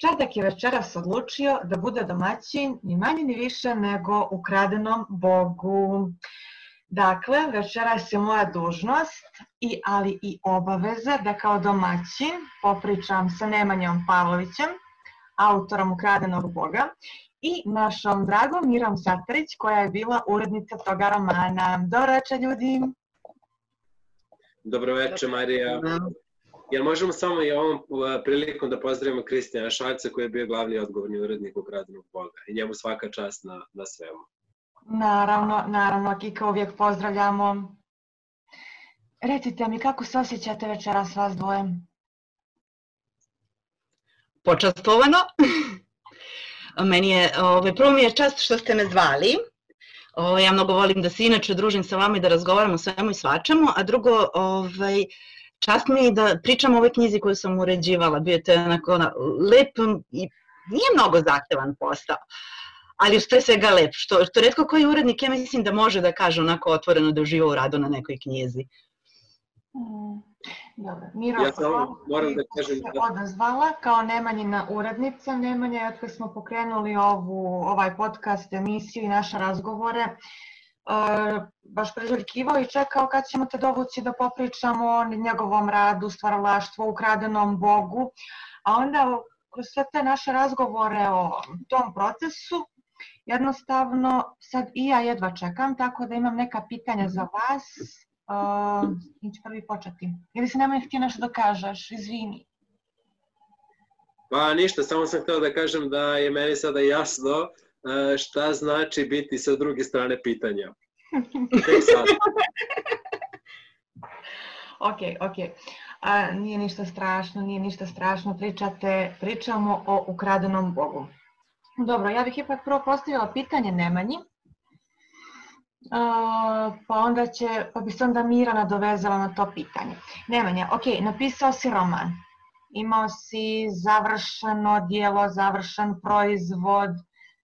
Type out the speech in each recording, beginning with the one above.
Čardak je večeras odlučio da bude domaćin ni manje ni više nego ukradenom Bogu. Dakle, večeras je moja dužnost, i, ali i obaveza da kao domaćin popričam sa Nemanjom Pavlovićem, autorom Ukradenog Boga, i našom dragom Mirom Satarić, koja je bila urednica toga romana. Dobro večer, ljudi! Dobro večer, Marija. Jel možemo samo i ovom prilikom da pozdravimo Kristijana Šalca koji je bio glavni odgovorni urednik Ukradenog Boga i njemu svaka čast na, na svemu. Naravno, naravno, Kika uvijek pozdravljamo. Recite mi, kako se osjećate večeras vas dvoje? Počastovano. Meni je, ove, ovaj, prvo mi je čast što ste me zvali. Ove, ovaj, ja mnogo volim da se inače družim sa vama i da razgovaramo o svemu i svačemu, a drugo, ovaj, čast mi je da pričam o ovoj knjizi koju sam uređivala. Bio je to onako ona, lep i nije mnogo zahtevan posao, ali uz sve svega lep, što, što redko koji urednik, ja mislim da može da kaže onako otvoreno da uživa u radu na nekoj knjizi. Mm. Dobro. Miro, ja samo moram da kažem se da... odazvala kao Nemanjina urednica. Nemanja, od kad smo pokrenuli ovu, ovaj podcast, emisiju i naše razgovore, uh, baš preželjkivao i čekao kad ćemo te dovući da popričamo o njegovom radu, stvaralaštvu, ukradenom Bogu. A onda kroz sve te naše razgovore o tom procesu, jednostavno sad i ja jedva čekam, tako da imam neka pitanja za vas Uh, će prvi početi. Ili se nema htio nešto da kažeš, izvini. Pa ništa, samo sam htio da kažem da je meni sada jasno šta znači biti sa druge strane pitanja. Tek sad. ok, ok. A, nije ništa strašno, nije ništa strašno, pričate, pričamo o ukradenom Bogu. Dobro, ja bih ipak prvo postavila pitanje Nemanji pa onda će, pa bi se onda Mira nadovezala na to pitanje. Nemanja, ok, napisao si roman, imao si završeno dijelo, završen proizvod,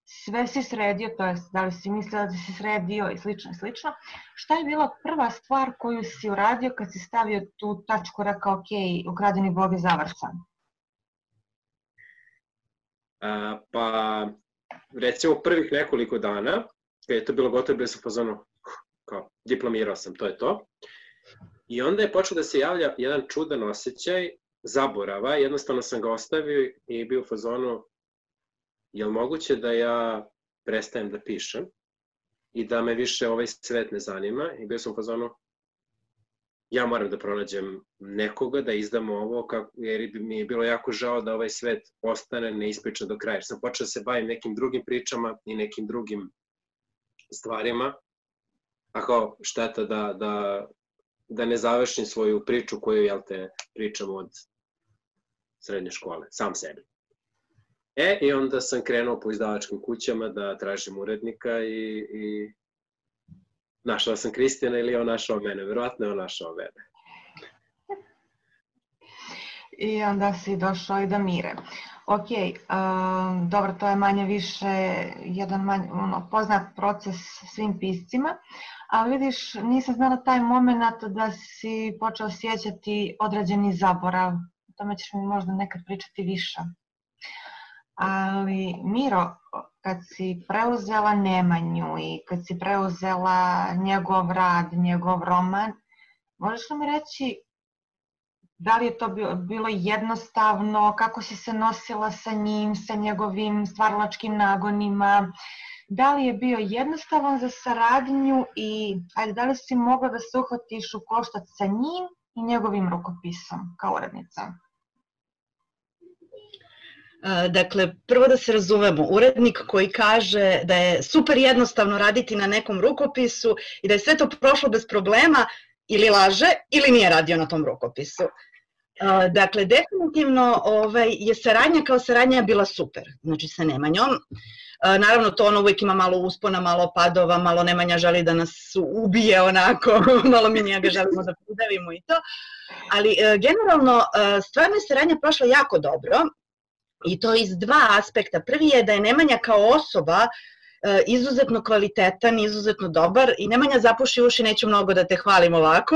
sve si sredio, to jest da li si mislila da si sredio i slično i slično. Šta je bila prva stvar koju si uradio kad si stavio tu tačku, rekao ok, ukradeni bog je završen? A, pa, recimo prvih nekoliko dana kad je to bilo gotovo, bio sam fazonu, kao, diplomirao sam, to je to. I onda je počeo da se javlja jedan čudan osjećaj zaborava, jednostavno sam ga ostavio i bio u fazonu, je li moguće da ja prestajem da pišem i da me više ovaj svet ne zanima i bio sam u ja moram da pronađem nekoga da izdamo ovo, kako, jer mi je bilo jako žao da ovaj svet ostane neispričan do kraja. Jer sam počeo da se bavim nekim drugim pričama i nekim drugim stvarima, a kao šteta da, da, da ne završim svoju priču koju, jel te, pričam od srednje škole, sam sebi. E, i onda sam krenuo po izdavačkim kućama da tražim urednika i, i našao sam Kristijana ili on našao mene, verovatno je on našao mene. I onda si došao i do Mire. Ok, um, dobro, to je manje više jedan manje, ono, poznat proces svim piscima, ali vidiš, nisam znala taj moment da si počeo sjećati određeni zaborav. O tome ćeš mi možda nekad pričati više. Ali, Miro, kad si preuzela Nemanju i kad si preuzela njegov rad, njegov roman, možeš li mi reći Da li je to bilo jednostavno, kako si se nosila sa njim, sa njegovim stvaralačkim nagonima, da li je bio jednostavan za saradnju i ajde, da li si mogla da se uhvatiš u koštac sa njim i njegovim rukopisom kao urednica? Dakle, prvo da se razumemo, urednik koji kaže da je super jednostavno raditi na nekom rukopisu i da je sve to prošlo bez problema, ili laže ili nije radio na tom rukopisu. Dakle, definitivno ovaj, je saradnja kao saradnja bila super, znači sa Nemanjom. Naravno, to ono uvijek ima malo uspona, malo padova, malo Nemanja želi da nas ubije onako, malo mi njega želimo da pridavimo i to. Ali e, generalno, e, stvarno je saradnja prošla jako dobro i to iz dva aspekta. Prvi je da je Nemanja kao osoba e, izuzetno kvalitetan, izuzetno dobar i Nemanja zapuši uši, neću mnogo da te hvalim ovako,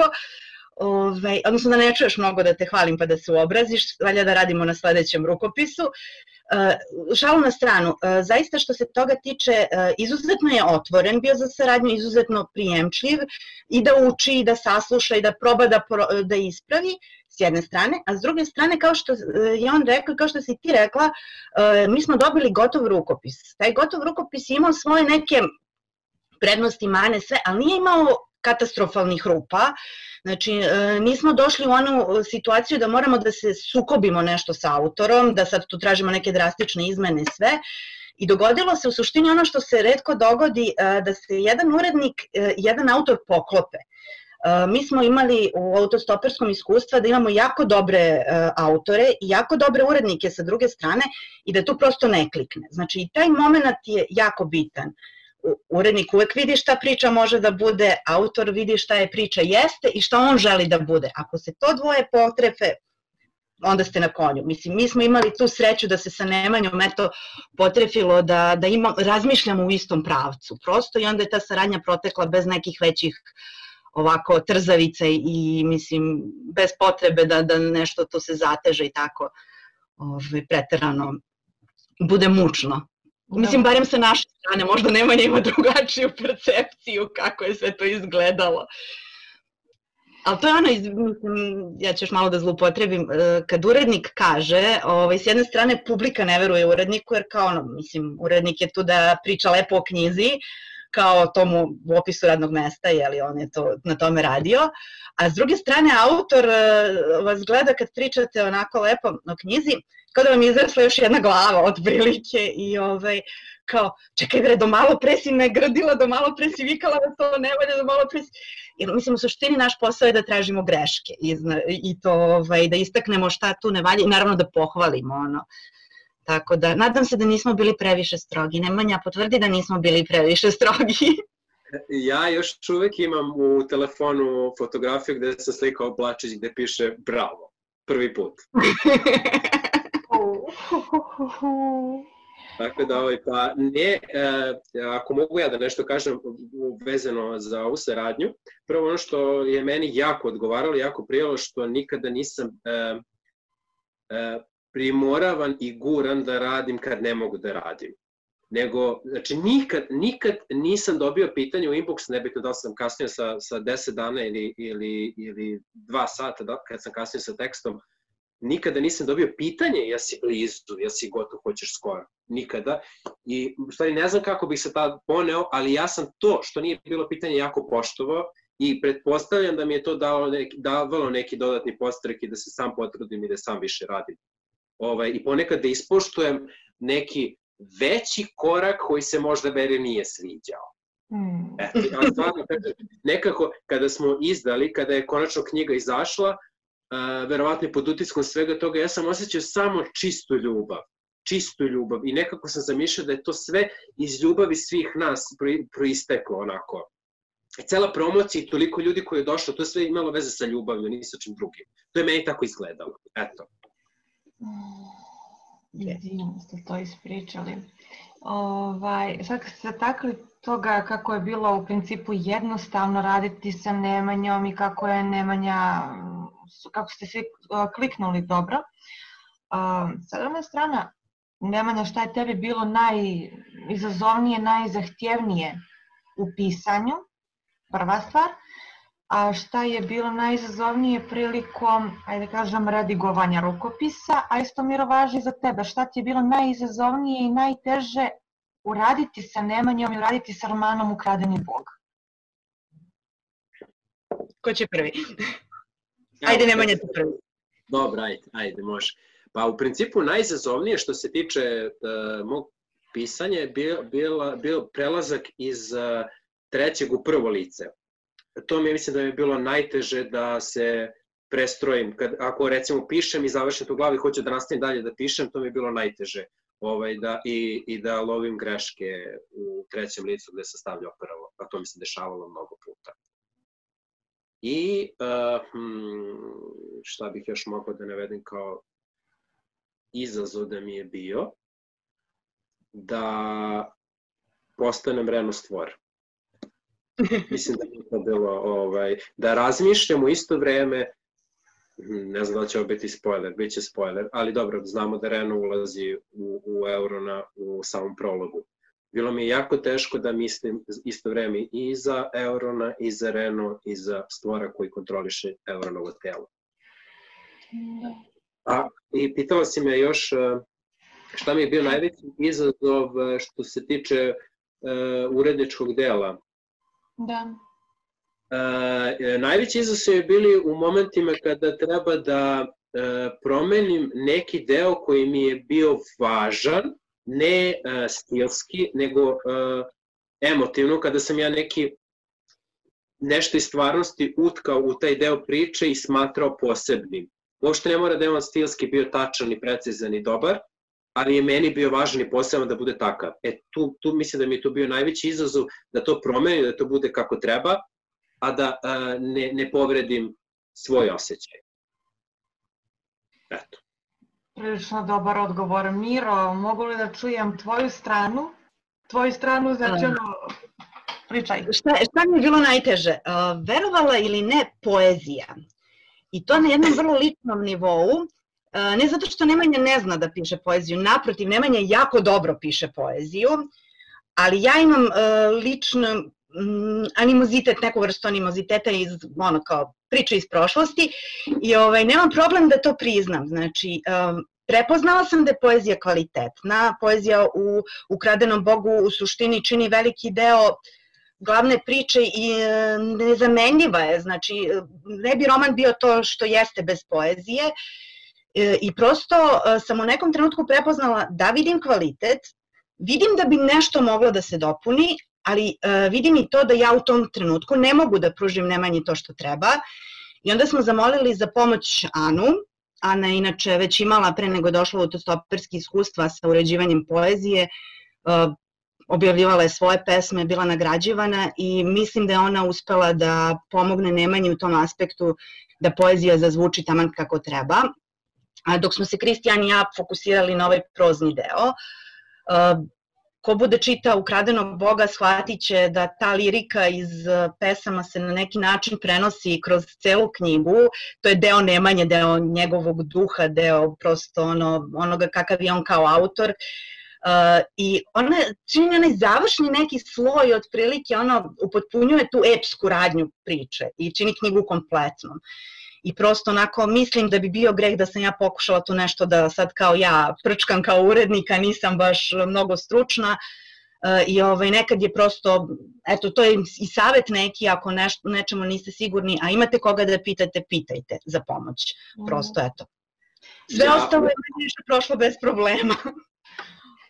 Ove, odnosno da ne čuješ mnogo da te hvalim pa da se uobraziš, valja da radimo na sledećem rukopisu. Uh, šalu na stranu, uh, zaista što se toga tiče, izuzetno je otvoren bio za saradnju, izuzetno prijemčljiv i da uči i da sasluša i da proba da, pro, da ispravi s jedne strane, a s druge strane, kao što je on rekao, kao što si ti rekla, mi smo dobili gotov rukopis. Taj gotov rukopis imao svoje neke prednosti, mane, sve, ali nije imao katastrofalnih rupa. Znači, e, nismo došli u onu situaciju da moramo da se sukobimo nešto sa autorom, da sad tu tražimo neke drastične izmene i sve. I dogodilo se u suštini ono što se redko dogodi, e, da se jedan urednik, e, jedan autor poklope. Mi smo imali u autostoperskom iskustva da imamo jako dobre autore i jako dobre urednike sa druge strane i da tu prosto ne klikne. Znači, i taj moment je jako bitan urednik uvek vidi šta priča može da bude, autor vidi šta je priča jeste i šta on želi da bude. Ako se to dvoje potrefe, onda ste na konju. Mislim, mi smo imali tu sreću da se sa Nemanjom eto potrefilo da, da ima, razmišljamo u istom pravcu. Prosto i onda je ta saradnja protekla bez nekih većih ovako trzavica i mislim bez potrebe da, da nešto to se zateže i tako ovaj, preterano bude mučno. Mislim, barem sa naše strane, možda Nemanja ima drugačiju percepciju kako je sve to izgledalo. Ali to je ono, mislim, ja ću još malo da zlupotrebim, e, kad urednik kaže, ovaj, s jedne strane publika ne veruje uredniku, jer kao ono, mislim, urednik je tu da priča lepo o knjizi, kao tomu u opisu radnog mesta, li on je to na tome radio, a s druge strane autor e, vas gleda kad pričate onako lepo o knjizi, kao da vam izrasla još jedna glava od prilike i ovaj, kao, čekaj bre, do malo pre si me gradila, do malo pre si vikala da to ne valja, do malo pre si... Jer, mislim, u suštini naš posao je da tražimo greške i, i to, ovaj, da istaknemo šta tu ne valja i naravno da pohvalimo ono. Tako da, nadam se da nismo bili previše strogi. Nemanja potvrdi da nismo bili previše strogi. Ja još uvek imam u telefonu fotografiju gde sam slikao Plačić gde piše bravo, prvi put. Tako da, ovaj, pa ne, e, ako mogu ja da nešto kažem vezano za ovu saradnju, prvo ono što je meni jako odgovaralo, jako prijelo, što nikada nisam e, e, primoravan i guran da radim kad ne mogu da radim. Nego, znači, nikad, nikad nisam dobio pitanje u inbox, nebitno da sam kasnio sa, sa 10 dana ili, ili, ili 2 sata da, kad sam kasnio sa tekstom, nikada nisam dobio pitanje jesi blizu, jesi gotov, hoćeš skoro. Nikada. I u stvari ne znam kako bih se tad poneo, ali ja sam to što nije bilo pitanje jako poštovao i pretpostavljam da mi je to dalo neki, davalo neki dodatni postrek i da se sam potrudim i da sam više radim. Ovaj, I ponekad da ispoštujem neki veći korak koji se možda meni nije sviđao. Mm. Eto, ja stvarno, nekako kada smo izdali, kada je konačno knjiga izašla, uh, verovatno i pod utiskom svega toga, ja sam osjećao samo čistu ljubav čistu ljubav i nekako sam zamišljao da je to sve iz ljubavi svih nas proisteklo onako. I cela promocija i toliko ljudi koji je došlo, to je sve imalo veze sa ljubavlju, ni sa čim drugim. To je meni tako izgledalo. Eto. Jedino ste to ispričali. Ovaj, sad kad ste takli toga kako je bilo u principu jednostavno raditi sa Nemanjom i kako je Nemanja kako ste svi kliknuli dobro. Sa druge strana, Nemanja, šta je tebi bilo najizazovnije, najzahtjevnije u pisanju, prva stvar, a šta je bilo najizazovnije prilikom, ajde da kažem, redigovanja rukopisa, a isto miro važi za tebe, šta ti je bilo najizazovnije i najteže uraditi sa Nemanjom i uraditi sa romanom Ukradeni Bog? Ko će prvi? Ajde, Nemanja ti prvi. Dobro, ajde, ajde, može. Pa u principu najizazovnije što se tiče uh, mog pisanja je bio, bio, bio prelazak iz uh, trećeg u prvo lice. To mi mislim da je bilo najteže da se prestrojim. Kad, ako recimo pišem i završim to u glavi hoću da nastavim dalje da pišem, to mi je bilo najteže. Ovaj, da, i, I da lovim greške u trećem licu gde se stavljao prvo. A to mi se dešavalo mnogo puta. I uh, hmm, šta bih još mogao da navedem kao izazov da mi je bio da postanem renostvor. Mislim da je to bilo, ovaj, da razmišljamo isto vreme, hm, ne znam da će ovo biti spoiler, bit će spoiler, ali dobro, znamo da Renault ulazi u, u euro na, u samom prologu. Bilo mi je jako teško da mislim isto vreme i za Eurona, i za Renault, i za stvora koji kontroliše Euronovo telo. A, I pitala si me još šta mi je bio najveći izazov što se tiče uh, uredničkog dela. Da. Uh, najveći izazov je bili u momentima kada treba da uh, promenim neki deo koji mi je bio važan, ne uh, stilski, nego uh, emotivno, kada sam ja neki nešto iz stvarnosti utkao u taj deo priče i smatrao posebnim. Uopšte ne mora da je on stilski bio tačan i precizan i dobar, ali je meni bio važan i poseban da bude takav. E, tu, tu mislim da mi je to bio najveći izazov da to promeni, da to bude kako treba, a da a, ne, ne povredim svoj osjećaj. Eto. Prilično dobar odgovor. Miro, mogu li da čujem tvoju stranu? Tvoju stranu, znači ono, pričaj. Šta, šta mi je bilo najteže? Uh, verovala ili ne poezija? I to na jednom vrlo ličnom nivou, ne zato što Nemanja ne zna da piše poeziju, naprotiv, Nemanja jako dobro piše poeziju, ali ja imam lično mm, animozitet, neku vrstu animoziteta iz, ono, kao priče iz prošlosti i ovaj, nemam problem da to priznam. Znači, prepoznala sam da je poezija kvalitetna, poezija u Ukradenom Bogu u suštini čini veliki deo glavne priče i nezamenljiva je, znači ne bi roman bio to što jeste bez poezije E, I prosto e, sam u nekom trenutku prepoznala da vidim kvalitet, vidim da bi nešto moglo da se dopuni, ali e, vidim i to da ja u tom trenutku ne mogu da pružim Nemanji to što treba. I onda smo zamolili za pomoć Anu, Ana je inače već imala pre nego došla u stoperski iskustva sa uređivanjem poezije, objavljivala je svoje pesme, bila nagrađivana i mislim da je ona uspela da pomogne Nemanji u tom aspektu da poezija zazvuči taman kako treba dok smo se Kristijan i ja fokusirali na ovaj prozni deo. Ko bude čitao Ukradenog Boga shvatit će da ta lirika iz pesama se na neki način prenosi kroz celu knjigu. To je deo Nemanje, deo njegovog duha, deo prosto ono, onoga kakav je on kao autor. Uh, I ona čini onaj završni neki sloj otprilike, ono upotpunjuje tu epsku radnju priče i čini knjigu kompletnom. Uh, i prosto onako mislim da bi bio greh da sam ja pokušala tu nešto da sad kao ja prčkam kao urednika, nisam baš mnogo stručna e, i ovaj, nekad je prosto, eto to je i savet neki ako nešto, nečemu niste sigurni, a imate koga da pitate, pitajte za pomoć, mhm. prosto eto. Sve ja, ostalo je više prošlo bez problema.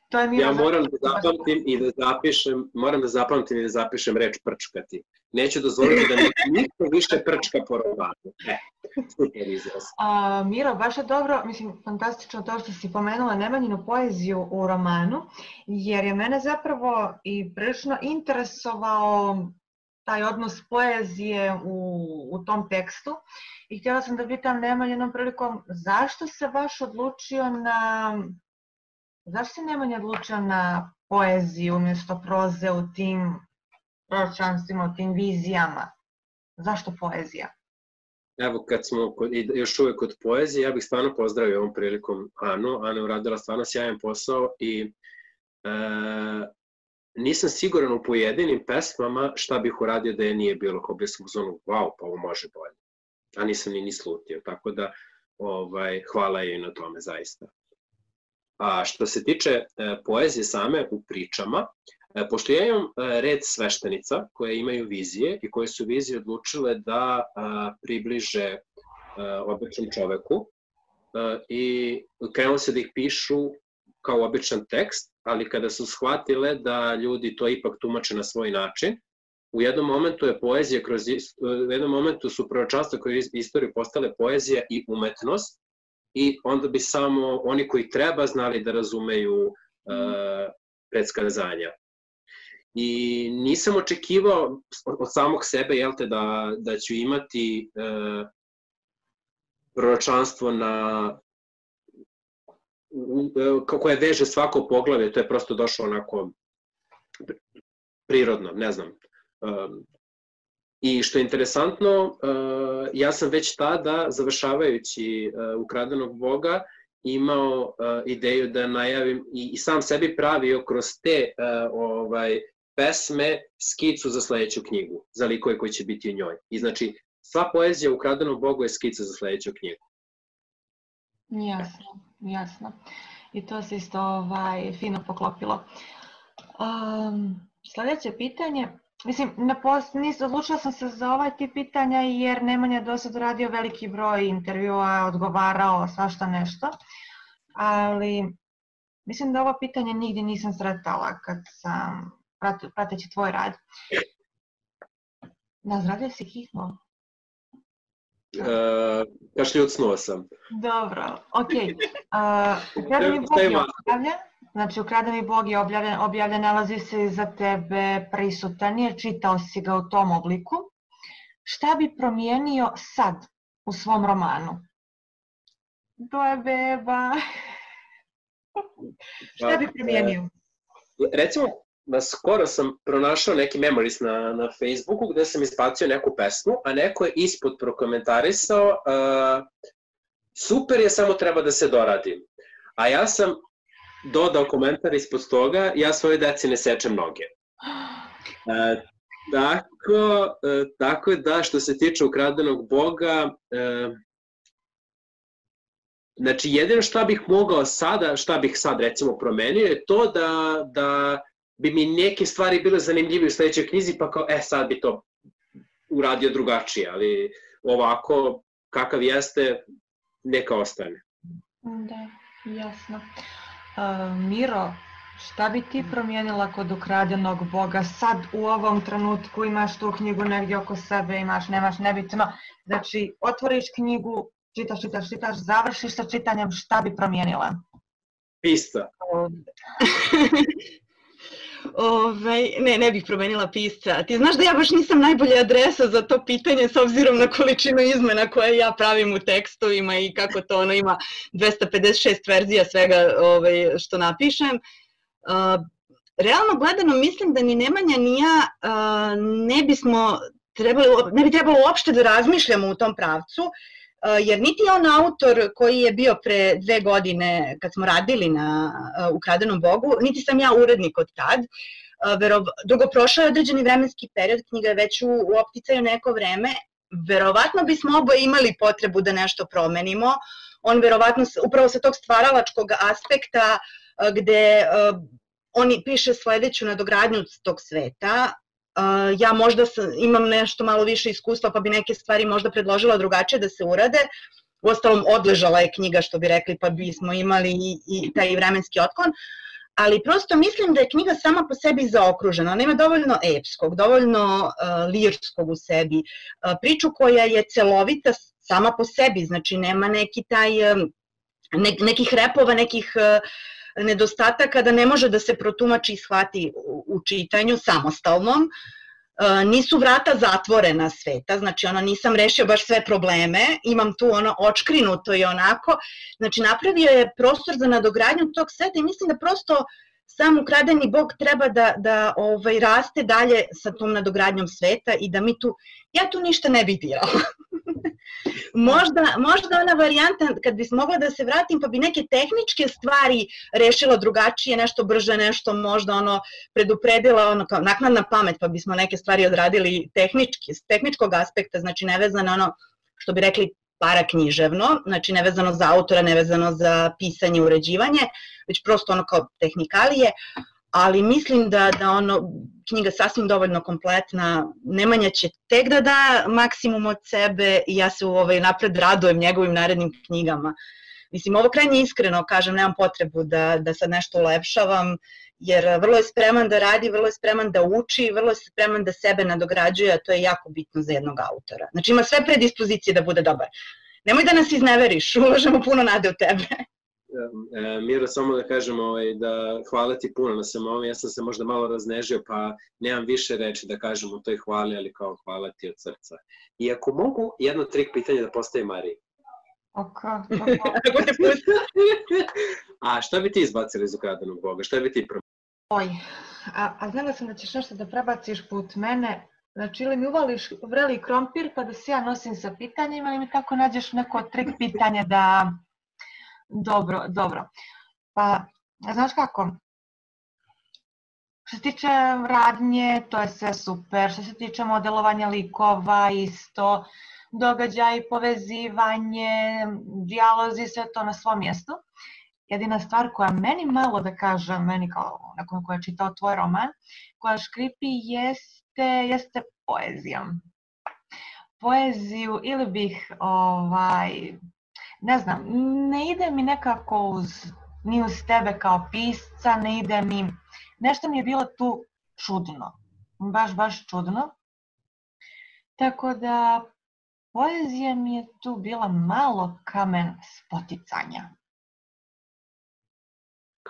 To je ja moram da zapamtim i da zapišem, moram da zapamtim i da zapišem reč prčkati. Neću dozvoliti da niko više prčka po romanu. E, super izraz. A, Miro, baš je dobro, mislim, fantastično to što si pomenula Nemanjinu poeziju u romanu, jer je mene zapravo i prilično interesovao taj odnos poezije u, u tom tekstu i htjela sam da pitam Nemanjinom prilikom zašto se baš odlučio na Zašto se Nemanja odlučio na poeziju umjesto proze u tim proročanstvima, u tim vizijama? Zašto poezija? Evo, kad smo kod, još uvek kod poezije, ja bih stvarno pozdravio ovom prilikom Anu. Ana je uradila stvarno sjajan posao i e, nisam siguran u pojedinim pesmama šta bih uradio da je nije bilo, kao bi zonu, wow, pa ovo može bolje. A nisam ni ni slutio, tako da ovaj, hvala joj na tome zaista. A što se tiče e, poezije same u pričama, e, pošto ja imam e, red sveštenica koje imaju vizije i koje su vizije odlučile da približe običnom čoveku i krenulo se da ih pišu kao običan tekst, ali kada su shvatile da ljudi to ipak tumače na svoj način, u jednom momentu je poezija kroz u jednom momentu su proročanstva koje istoriju postale poezija i umetnost i onda bi samo oni koji treba znali da razumeju uh, predskazanja. I nisam očekivao od samog sebe jel te, da, da ću imati uh, proročanstvo na koje veže svako poglavlje, to je prosto došlo onako prirodno, ne znam. Um, I što je interesantno, ja sam već tada, završavajući Ukradenog Boga, imao ideju da najavim i, sam sebi pravio kroz te ovaj pesme skicu za sledeću knjigu, za likove koji će biti u njoj. I znači, sva poezija Ukradenog Bogu je skica za sledeću knjigu. Jasno, jasno. I to se isto ovaj, fino poklopilo. Um, sledeće pitanje, mislim, na post, nis, odlučila sam se za ovaj tip pitanja jer Nemanja do sad radio veliki broj intervjua, odgovarao svašta nešto, ali mislim da ovo pitanje nigdje nisam sretala kad sam prateći tvoj rad. Nazdravlja si hitno. Uh, kašljucnuo sam. Dobro, ok. Uh, ukradeni bog je objavljen, znači ukradeni bog je objavljen, objavljen, nalazi se za tebe prisutan je, čitao si ga u tom obliku. Šta bi promijenio sad u svom romanu? To je beba. Šta bi promijenio? Recimo, na skoro sam pronašao neki memories na, na Facebooku gde sam izbacio neku pesmu, a neko je ispod prokomentarisao uh, super je, samo treba da se doradi. A ja sam dodao komentar ispod toga, ja svoje deci ne sečem noge. Uh, tako, uh, tako da, što se tiče ukradenog boga, uh, znači jedino šta bih mogao sada, šta bih sad recimo promenio je to da, da bi mi neke stvari bile zanimljive u sledećoj knjizi, pa kao, e, sad bi to uradio drugačije, ali ovako, kakav jeste, neka ostane. Da, jasno. Uh, Miro, šta bi ti promijenila kod ukradenog Boga sad u ovom trenutku imaš tu knjigu negdje oko sebe, imaš, nemaš, nebitno. Znači, otvoriš knjigu, čitaš, čitaš, čitaš, završiš sa čitanjem, šta bi promijenila? Pista. Ove, ne, ne bih promenila pisca. Ti znaš da ja baš nisam najbolja adresa za to pitanje s obzirom na količinu izmena koje ja pravim u tekstovima i kako to ono ima 256 verzija svega ovaj, što napišem. Uh, realno gledano mislim da ni Nemanja ni ja uh, ne bismo trebali, ne bi trebalo uopšte da razmišljamo u tom pravcu, uh, jer niti on autor koji je bio pre dve godine kad smo radili na Ukradenom Bogu, niti sam ja urednik od tad, Verov, dugo prošao je određeni vremenski period, knjiga je već u, u opticaju neko vreme, verovatno bismo oboje imali potrebu da nešto promenimo. On verovatno upravo sa tog stvaralačkog aspekta gde uh, on piše sledeću nadogradnju tog sveta, ja možda sam, imam nešto malo više iskustva pa bi neke stvari možda predložila drugačije da se urade. Uostalom, odležala je knjiga, što bi rekli, pa bismo imali i, i taj vremenski otklon. Ali prosto mislim da je knjiga sama po sebi zaokružena. Ona ima dovoljno epskog, dovoljno uh, lirskog u sebi. Uh, priču koja je celovita sama po sebi, znači nema neki taj, um, ne, nekih repova, nekih uh, nedostataka da ne može da se protumači i shvati u čitanju samostalnom. E, nisu vrata zatvorena sveta, znači ono nisam rešio baš sve probleme, imam tu ono očkrinuto i onako, znači napravio je prostor za nadogradnju tog sveta i mislim da prosto sam ukradeni bog treba da, da ovaj, raste dalje sa tom nadogradnjom sveta i da mi tu, ja tu ništa ne bih dirala. možda, možda ona varijanta, kad bi mogla da se vratim, pa bi neke tehničke stvari rešila drugačije, nešto brže, nešto možda ono predupredila, ono kao naknadna pamet, pa bismo neke stvari odradili tehnički, s tehničkog aspekta, znači nevezano ono, što bi rekli, paraknjiževno, znači nevezano za autora, nevezano za pisanje, uređivanje, već prosto ono kao tehnikalije, ali mislim da, da ono, knjiga sasvim dovoljno kompletna, Nemanja će tek da da maksimum od sebe i ja se u ovaj napred radujem njegovim narednim knjigama. Mislim, ovo krajnje iskreno, kažem, nemam potrebu da, da sad nešto ulepšavam, jer vrlo je spreman da radi, vrlo je spreman da uči, vrlo je spreman da sebe nadograđuje, a to je jako bitno za jednog autora. Znači ima sve predispozicije da bude dobar. Nemoj da nas izneveriš, ulažemo puno nade u tebe. E, Miro, samo da kažem ovaj, da hvala ti puno na sam ovom, ja sam se možda malo raznežio, pa nemam više reči da kažem u toj hvali, ali kao hvala ti od srca. I ako mogu, jedno trik pitanja da postaje Mariji. Ok, A šta bi ti izbacili iz ukradenog Boga? Šta bi ti promenili? Oj, a, a znala sam da ćeš nešto da prebaciš put mene, Znači ili mi uvališ vreli krompir pa da se ja nosim sa pitanjima ili mi tako nađeš neko trik pitanje da... Dobro, dobro. Pa, znaš kako? Što se tiče radnje, to je sve super. Što se tiče modelovanja likova, isto. Događaj, povezivanje, dijalozi, sve to na svom mjestu. Jedina stvar koja meni malo da kažem, meni kao nakon koja je čitao tvoj roman, koja škripi jeste, jeste poezija. Poeziju ili bih, ovaj, ne znam, ne ide mi nekako uz, ni uz tebe kao pisca, ne ide mi, nešto mi je bilo tu čudno, baš, baš čudno. Tako da poezija mi je tu bila malo kamen spoticanja.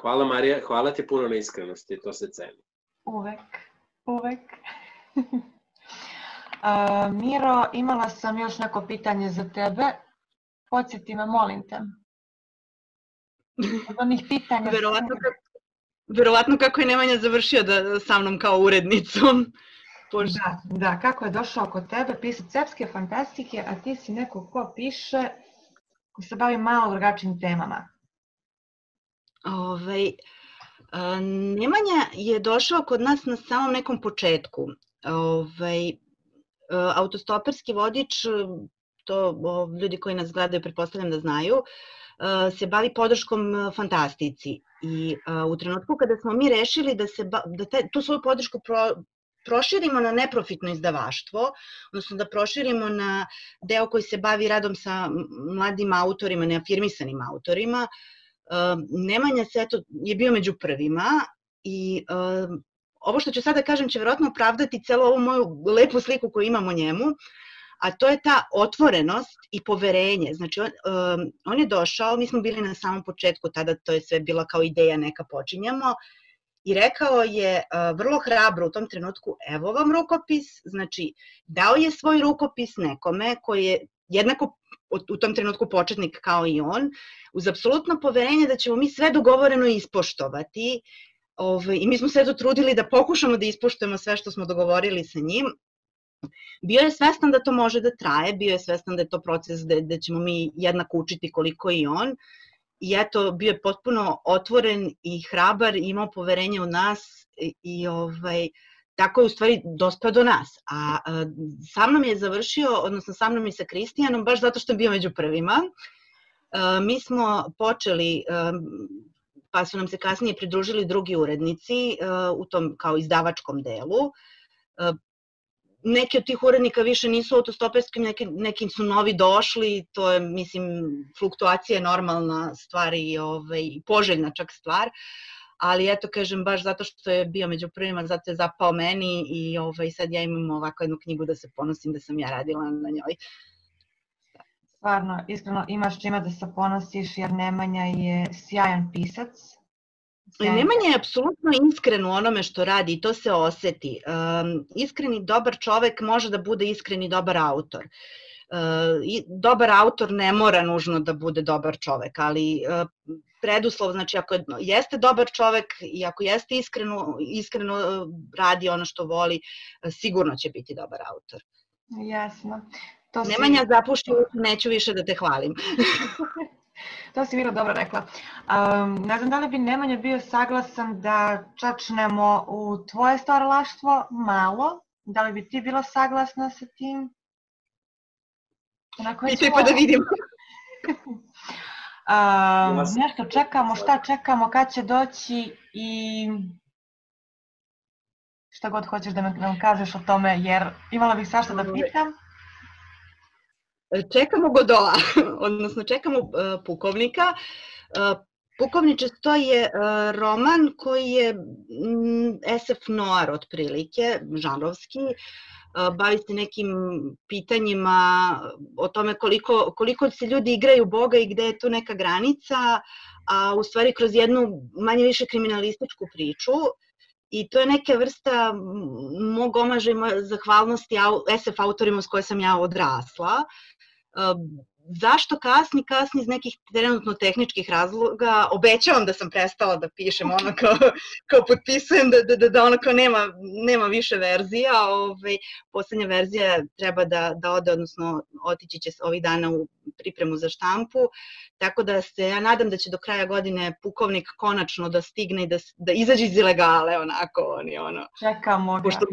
Hvala Marija, hvala ti puno na iskrenosti, to se ceni. Uvek, uvek. uh, Miro, imala sam još neko pitanje za tebe. Podsjeti me, molim te. Od onih pitanja... Verovatno, kako, verovatno kako je Nemanja završio da, sa mnom kao urednicom. Da, da, kako je došao kod tebe pisati cepske fantastike, a ti si neko ko piše, ko se bavi malo drugačijim temama. Ovaj, Nemanja je došao kod nas na samom nekom početku. Ovaj, autostoperski vodič, to ljudi koji nas gledaju pretpostavljam da znaju, se bavi podrškom fantastici. I u trenutku kada smo mi rešili da, se, da te, tu svoju podršku pro, proširimo na neprofitno izdavaštvo, odnosno da proširimo na deo koji se bavi radom sa mladim autorima, neafirmisanim autorima, Nemanja Seto je bio među prvima i ovo što ću sada kažem će verovatno opravdati celo ovu moju lepu sliku koju imam o njemu, a to je ta otvorenost i poverenje. Znači, on, on je došao, mi smo bili na samom početku, tada to je sve bila kao ideja neka počinjamo, i rekao je vrlo hrabro u tom trenutku, evo vam rukopis, znači dao je svoj rukopis nekome koji je jednako u tom trenutku početnik kao i on, uz apsolutno poverenje da ćemo mi sve dogovoreno ispoštovati Ove, ovaj, i mi smo se to trudili da pokušamo da ispoštujemo sve što smo dogovorili sa njim. Bio je svestan da to može da traje, bio je svestan da je to proces da, da ćemo mi jednako učiti koliko i on. I eto, bio je potpuno otvoren i hrabar, imao poverenje u nas i, i ovaj, uh, tako je u stvari dospeo do nas. A, a sa mnom je završio, odnosno sa mnom i sa Kristijanom, baš zato što je bio među prvima. A, mi smo počeli, a, pa su nam se kasnije pridružili drugi urednici a, u tom kao izdavačkom delu. A, neki od tih urednika više nisu autostoperskim, neki, neki su novi došli, to je, mislim, fluktuacija je normalna stvar i ovaj, poželjna čak stvar, ali eto kažem baš zato što je bio među prvima, zato je zapao meni i ovaj, sad ja imam ovako jednu knjigu da se ponosim da sam ja radila na njoj. Stvarno, iskreno imaš čime da se ponosiš jer Nemanja je sjajan pisac. Sjajan. Nemanja je apsolutno iskren u onome što radi i to se oseti. Um, iskreni dobar čovek može da bude iskreni dobar autor. Uh, dobar autor ne mora nužno da bude dobar čovek, ali uh, preduslov, znači ako jeste dobar čovek i ako jeste iskreno, iskreno radi ono što voli, sigurno će biti dobar autor. Jasno. To si... Nemanja zapuši, neću više da te hvalim. to si Miro dobro rekla. Um, ne znam da li bi Nemanja bio saglasan da čačnemo u tvoje stvaralaštvo malo. Da li bi ti bila saglasna sa tim? Onako Pitaj pa da vidim. A, nešto čekamo, šta čekamo, kad će doći i šta god hoćeš da nam kažeš o tome, jer imala bih svašta da pitam. Čekamo Godoa, odnosno čekamo uh, pukovnika. Uh, Pukovniče sto je uh, roman koji je mm, SF noir otprilike, žanrovski. Bavi se nekim pitanjima o tome koliko, koliko se ljudi igraju Boga i gde je tu neka granica, a u stvari kroz jednu manje više kriminalističku priču i to je neka vrsta mog omaža i zahvalnosti SF autorima s koje sam ja odrasla. Zašto kasni? Kasni iz nekih trenutno tehničkih razloga. Obećavam da sam prestala da pišem ono kao, kao potpisujem da, da, da, da ono kao nema, nema više verzija. Ovaj, poslednja verzija treba da, da ode, odnosno otići će ovih dana u pripremu za štampu. Tako da se ja nadam da će do kraja godine pukovnik konačno da stigne i da, da izađe iz ilegale onako. Oni, ono, Čekamo ga. Pošto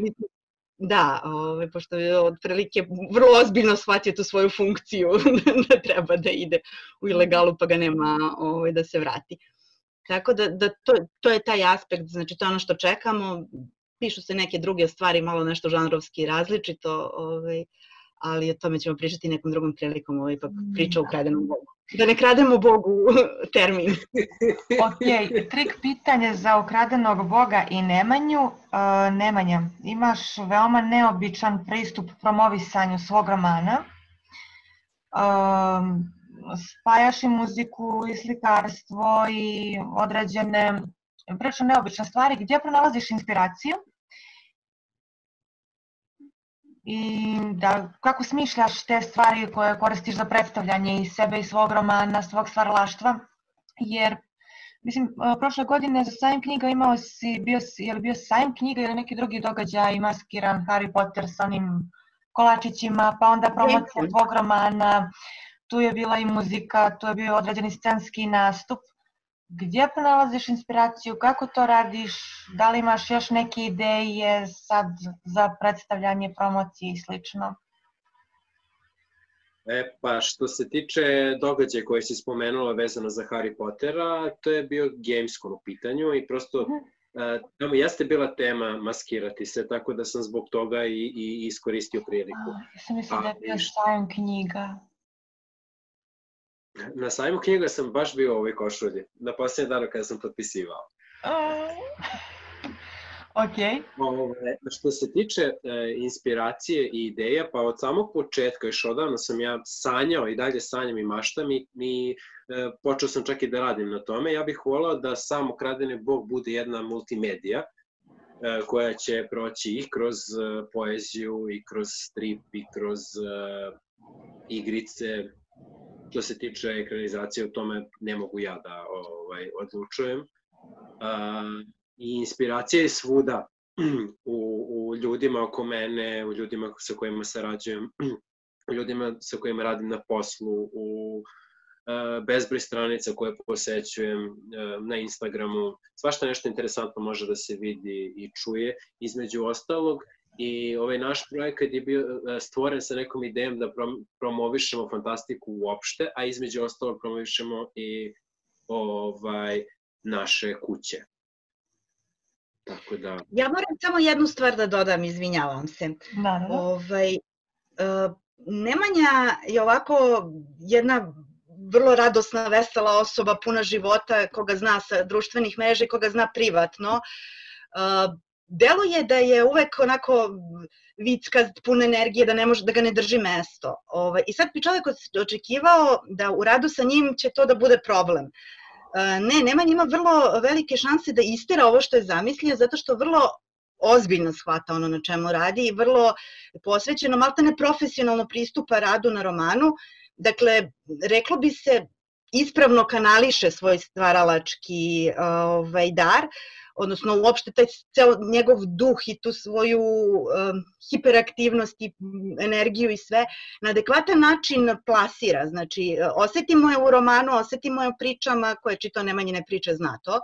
Da, ovaj, pošto je otprilike vrlo ozbiljno shvatio tu svoju funkciju da treba da ide u ilegalu pa ga nema ovaj, da se vrati. Tako da, da to, to je taj aspekt, znači to je ono što čekamo, pišu se neke druge stvari, malo nešto žanrovski različito, ovaj, ali o tome ćemo pričati nekom drugom prilikom, ovaj, pa priča u da. kradenom Bogu. Da ne krademo Bogu termin. ok, trik pitanje za ukradenog Boga i Nemanju. Uh, Nemanja, imaš veoma neobičan pristup promovisanju svog romana. Uh, spajaš i muziku i slikarstvo i određene prilično neobične stvari. Gdje pronalaziš inspiraciju? I da, kako smišljaš te stvari koje koristiš za predstavljanje i sebe i svog romana, svog stvaralaštva, jer Mislim, prošle godine za sajam knjiga imao si, bio si, je li bio sajam knjiga ili neki drugi događaj maskiran Harry Potter sa onim kolačićima, pa onda promocija tvog romana, tu je bila i muzika, tu je bio određeni scenski nastup gdje pronalaziš inspiraciju, kako to radiš, da li imaš još neke ideje sad za predstavljanje promocije i slično? E, pa što se tiče događaja koje si spomenula vezano za Harry Pottera, to je bio Gamescom u pitanju i prosto uh -huh. tamo jeste bila tema maskirati se, tako da sam zbog toga i, i iskoristio priliku. A, ja sam mislila da je bio sajam knjiga. Na sajmu knjiga sam baš bio u ovoj košulji, na posljednje danu kada sam potpisivao. ok. Ove, što se tiče e, inspiracije i ideja, pa od samog početka, još odavno sam ja sanjao i dalje sanjam i maštam i, i e, počeo sam čak i da radim na tome. Ja bih volao da sam ukradeni bog bude jedna multimedija, e, koja će proći i kroz e, poeziju, i kroz strip, i kroz e, igrice, što se tiče ekranizacije, o tome ne mogu ja da ovaj, odlučujem. Uh, I inspiracija je svuda u, u ljudima oko mene, u ljudima sa kojima sarađujem, u ljudima sa kojima radim na poslu, u uh, bezbroj stranica koje posećujem uh, na Instagramu. Svašta nešto interesantno može da se vidi i čuje. Između ostalog, I ovaj naš projekat je bio e, stvoren sa nekom idejom da promovišemo fantastiku uopšte, a između ostalog promovišemo i ovaj naše kuće. Tako da... Ja moram samo jednu stvar da dodam, izvinjavam se. Naravno. Ovaj, uh, Nemanja je ovako jedna vrlo radosna, vesela osoba, puna života, koga zna sa društvenih mreža i koga zna privatno. Uh, delo je da je uvek onako vicka, pun energije, da ne može da ga ne drži mesto. Ovaj, I sad bi čovek očekivao da u radu sa njim će to da bude problem. E, ne, nema njima vrlo velike šanse da istera ovo što je zamislio, zato što vrlo ozbiljno shvata ono na čemu radi i vrlo posvećeno, malta ne profesionalno pristupa radu na romanu. Dakle, reklo bi se, ispravno kanališe svoj stvaralački ovaj, dar, odnosno uopšte taj ceo njegov duh i tu svoju um, hiperaktivnost i energiju i sve na adekvatan način plasira. Znači, osetimo je u romanu, osetimo je u pričama koje čito Nemanjine priče zna to.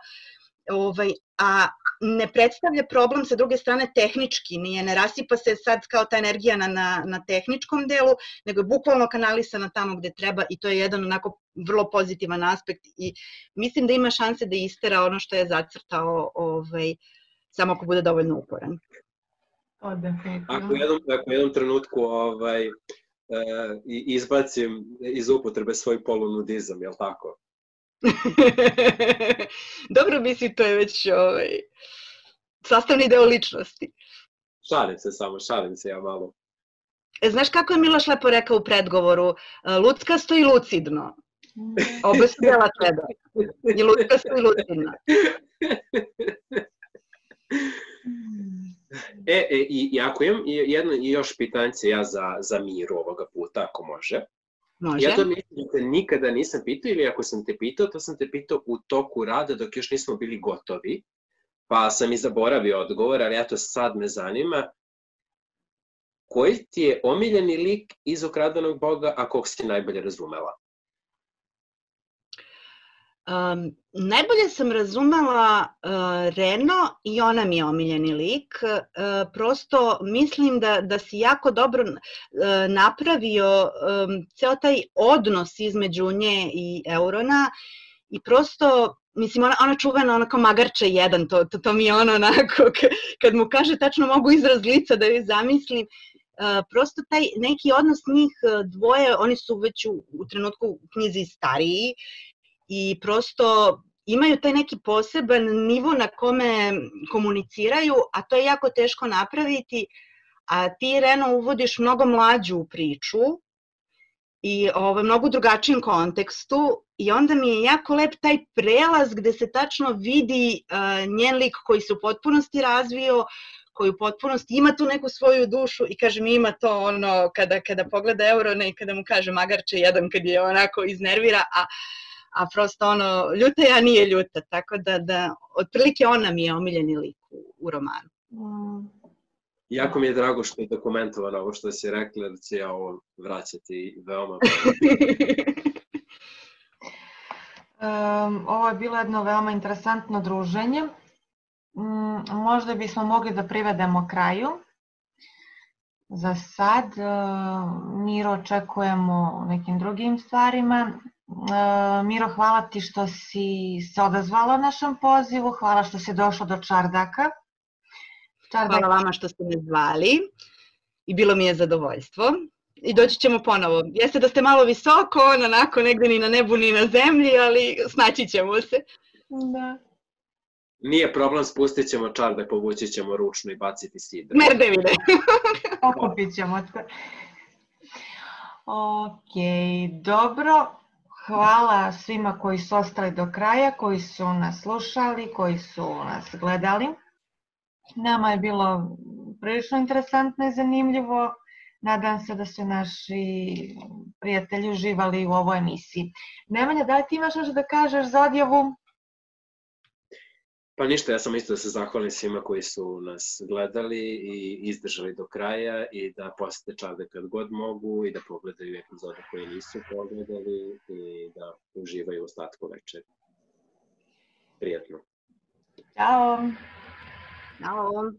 Ovaj, a ne predstavlja problem sa druge strane tehnički, nije, ne rasipa se sad kao ta energija na, na, na tehničkom delu, nego je bukvalno kanalisana tamo gde treba i to je jedan onako vrlo pozitivan aspekt i mislim da ima šanse da istera ono što je zacrtao ovaj, samo ako bude dovoljno uporan. Ako u jednom, ako u jednom trenutku ovaj, e, izbacim iz upotrebe svoj polunudizam, je li tako? Dobro misli, to je već ovaj, sastavni deo ličnosti. Šalim se samo, šalim se ja malo. E, znaš kako je Miloš lepo rekao u predgovoru? E, luckasto i lucidno. Obe su dela tebe. I luckasto i lucidno. E, e i, i ako imam jedno i još pitanje ja za, za Miru ovoga puta, ako može. Može. Ja to mislim te nikada nisam pitao ili ako sam te pitao, to sam te pitao u toku rada dok još nismo bili gotovi, pa sam i zaboravio odgovor, ali eto sad me zanima, koji ti je omiljeni lik iz Ukradenog Boga, a kog si najbolje razumela? Um, najbolje sam razumela uh, Reno i ona mi je omiljeni lik. Uh, prosto mislim da, da si jako dobro uh, napravio um, ceo taj odnos između nje i Eurona i prosto mislim, ona, ona čuvena onako magarče jedan, to, to, to mi je ono onako, kad mu kaže tačno mogu izraz lica da joj zamislim, Uh, prosto taj neki odnos njih dvoje, oni su već u, u trenutku u knjizi stariji i prosto imaju taj neki poseban nivo na kome komuniciraju, a to je jako teško napraviti, a ti Reno uvodiš mnogo mlađu u priču i ovaj, mnogo drugačijem kontekstu i onda mi je jako lep taj prelaz gde se tačno vidi uh, njen lik koji se u potpunosti razvio, koji u potpunosti ima tu neku svoju dušu i kaže mi ima to ono kada, kada pogleda Eurone i kada mu kaže magarče jedan kad je onako iznervira, a a prosto ono, ljuta ja nije ljuta, tako da, da otprilike ona mi je omiljeni lik u, u romanu. Mm. Jako mi je drago što je dokumentovano ovo što si rekla, da će ja ovo vraćati veoma. um, ovo je bilo jedno veoma interesantno druženje. Um, možda bismo mogli da privedemo kraju. Za sad, uh, Miro očekujemo nekim drugim stvarima. E, Miro, hvala ti što si se odazvala našem pozivu, hvala što si došla do Čardaka. Čardak... Hvala vama što ste me zvali i bilo mi je zadovoljstvo. I doći ćemo ponovo. Jeste da ste malo visoko, onako negde ni na nebu ni na zemlji, ali snaći ćemo se. Da. Nije problem, spustit ćemo čardak, povući ćemo ručno i baciti sidra. Merdevine. Okupit ćemo se. Ok, dobro. Hvala svima koji su ostali do kraja, koji su nas slušali, koji su nas gledali. Nama je bilo prilično interesantno i zanimljivo. Nadam se da su naši prijatelji uživali u ovoj emisiji. Nemanja, da li ti imaš nešto da kažeš za odjavu? Pa ništa, ja sam isto da se zahvalim svima koji su nas gledali i izdržali do kraja i da posete čarde kad god mogu i da pogledaju epizode koje nisu pogledali i da uživaju u ostatku večeri. Prijetno. Ćao. Ćao.